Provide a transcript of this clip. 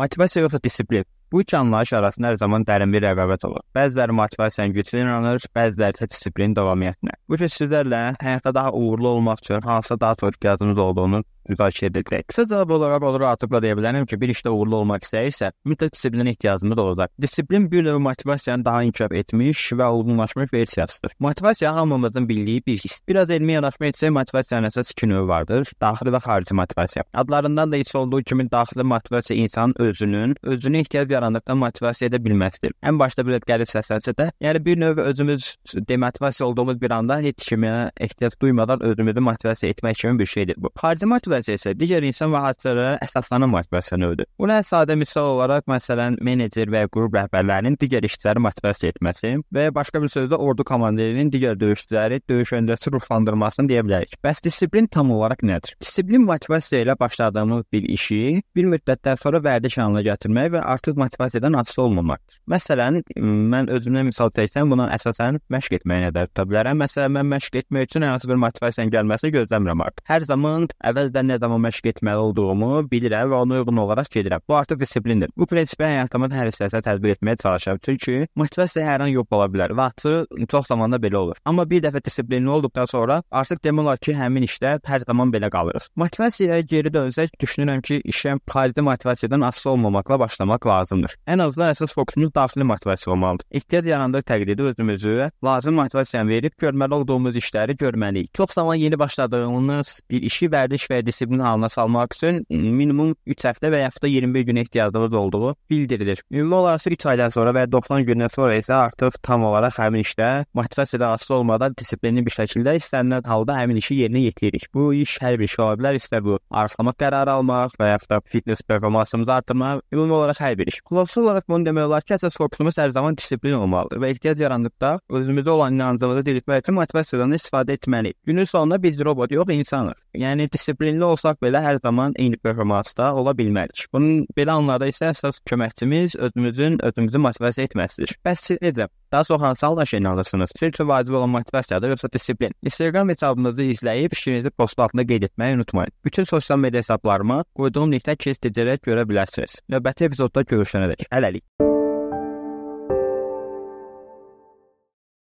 Motivasiya yoxsa disiplin? Bu iki anlayış arasında hər zaman dərin bir rəqabət olur. Bəziləri motivasiyanın gücünə inanır, bəziləri isə disiplinin davamiyyətinə. Bu gün sizlərlə həyatda daha uğurlu olmaq üçün hansısa daha çox ehtiyacınız olduğunu müzakirə edəcəyik. Qısa cavab olaraq olur rahatlıqla deyə bilərəm ki, bir işdə uğurlu olmaq istəyirsə, mütləq disiplinə ehtiyacımız olacaq. Disiplin bir növ motivasiyanı daha inkişaf etmiş və olgunlaşmış versiyasıdır. Motivasiya hamımızın bildiyi bir his. Biraz elmi yanaşma etsək, motivasiyanın əsas iki növü vardır: daxili və xarici motivasiya. Adlarından da heç olduğu kimi daxili motivasiya insanın özünün özünə ehtiyac yarandıqda motivasiya edə bilməsidir. Ən başda belə qərib səslənsə də, yəni bir növ özümüz demotivasiya olduğumuz bir anda heç kimə ehtiyac duymadan özümüzü motivasiya etmək kimi bir şeydir bu. Xarici motivasiya isə digər insan və hadisələrə əsaslanan motivasiya növüdür. Buna sadə misal olaraq məsələn menecer və ya qrup rəhbərlərinin digər işçiləri motivasiya etməsi və başqa bir sözlə ordu komandirinin digər döyüşçüləri döyüş öncəsi ruhlandırmasını deyə bilərik. Bəs disiplin tam olaraq nədir? Disiplin motivasiya ilə başladığımız bir işi bir müddətdən sonra vərdiş halına gətirmək və artıq motivasiyadan asılı olmamaqdır. Məsələn, mən özümdən misal çəksəm, buna əsasən məşq etməyə nəzərdə tuta bilərəm. Məsələn, mən məşq etmək üçün hər hansı bir motivasiyanın gəlməsini gözləmirəm artıq. Hər zaman əvvəldən nə zaman məşq etməli olduğumu bilirəm və ona uyğun olaraq gedirəm. Bu artıq disiplindir. Bu prinsipi həyatımın hər hissəsinə tətbiq etməyə çalışıram. Çünki motivasiya hər an yox ola bilər açığı çox zamanda belə olur. Amma bir dəfə disiplinli olduqdan sonra artıq demək olar ki, həmin işdə hər zaman belə qalırıq. Motivasiyaya geri dönsək, düşünürəm ki, işə xarici motivasiyadan asılı olmamaqla başlamaq lazımdır. Ən azından əsas fokusumuz daxili motivasiya olmalıdır. Ehtiyac yarandığı təqdirdə özümüzü lazım motivasiyanı verib görməli olduğumuz işləri görməliyik. Çox zaman yeni başladığımız bir işi vərdiş və disiplin halına salmaq üçün minimum 3 həftə və yaxud da 21 gün ehtiyacımız olduğu bildirilir. Ümumi olaraq 3 aydan sonra və 90 gündən sonra isə artıq tam olaraq həmin işdə motivasiyadan asılı olmadan disiplinli bir şəkildə istənilən halda həmin işi yerinə yetiririk. Bu iş hər bir şey ola bilər, istər bu arıqlamaq qərarı almaq və yaxud da fitness performansımızı artırmaq, ümumi olaraq hər bir iş. Xülasə olaraq bunu demək olar ki, əsas fokusumuz hər zaman disiplin olmalıdır və ehtiyac yarandıqda özümüzə olan inancımızı diriltmək üçün motivasiyadan istifadə etməliyik. Günün sonunda biz robot yox, insanıq. Yəni disiplinli olsaq belə hər zaman eyni performansda ola bilmərik. Bunun belə anlarda isə əsas köməkçimiz özümüzün özümüzü motivasiya etməsidir. Bəs siz necə? Daha çox hansı anlayışa inanırsınız? Sizin üçün vacib olan motivasiyadır yoxsa disiplin? Instagram hesabınızı izləyib fikrinizi post altında qeyd etməyi unutmayın. Bütün sosial media hesablarıma qoyduğum linkdən keçəcərək görə bilərsiniz. Növbəti epizodda görüşənədək. Hələlik.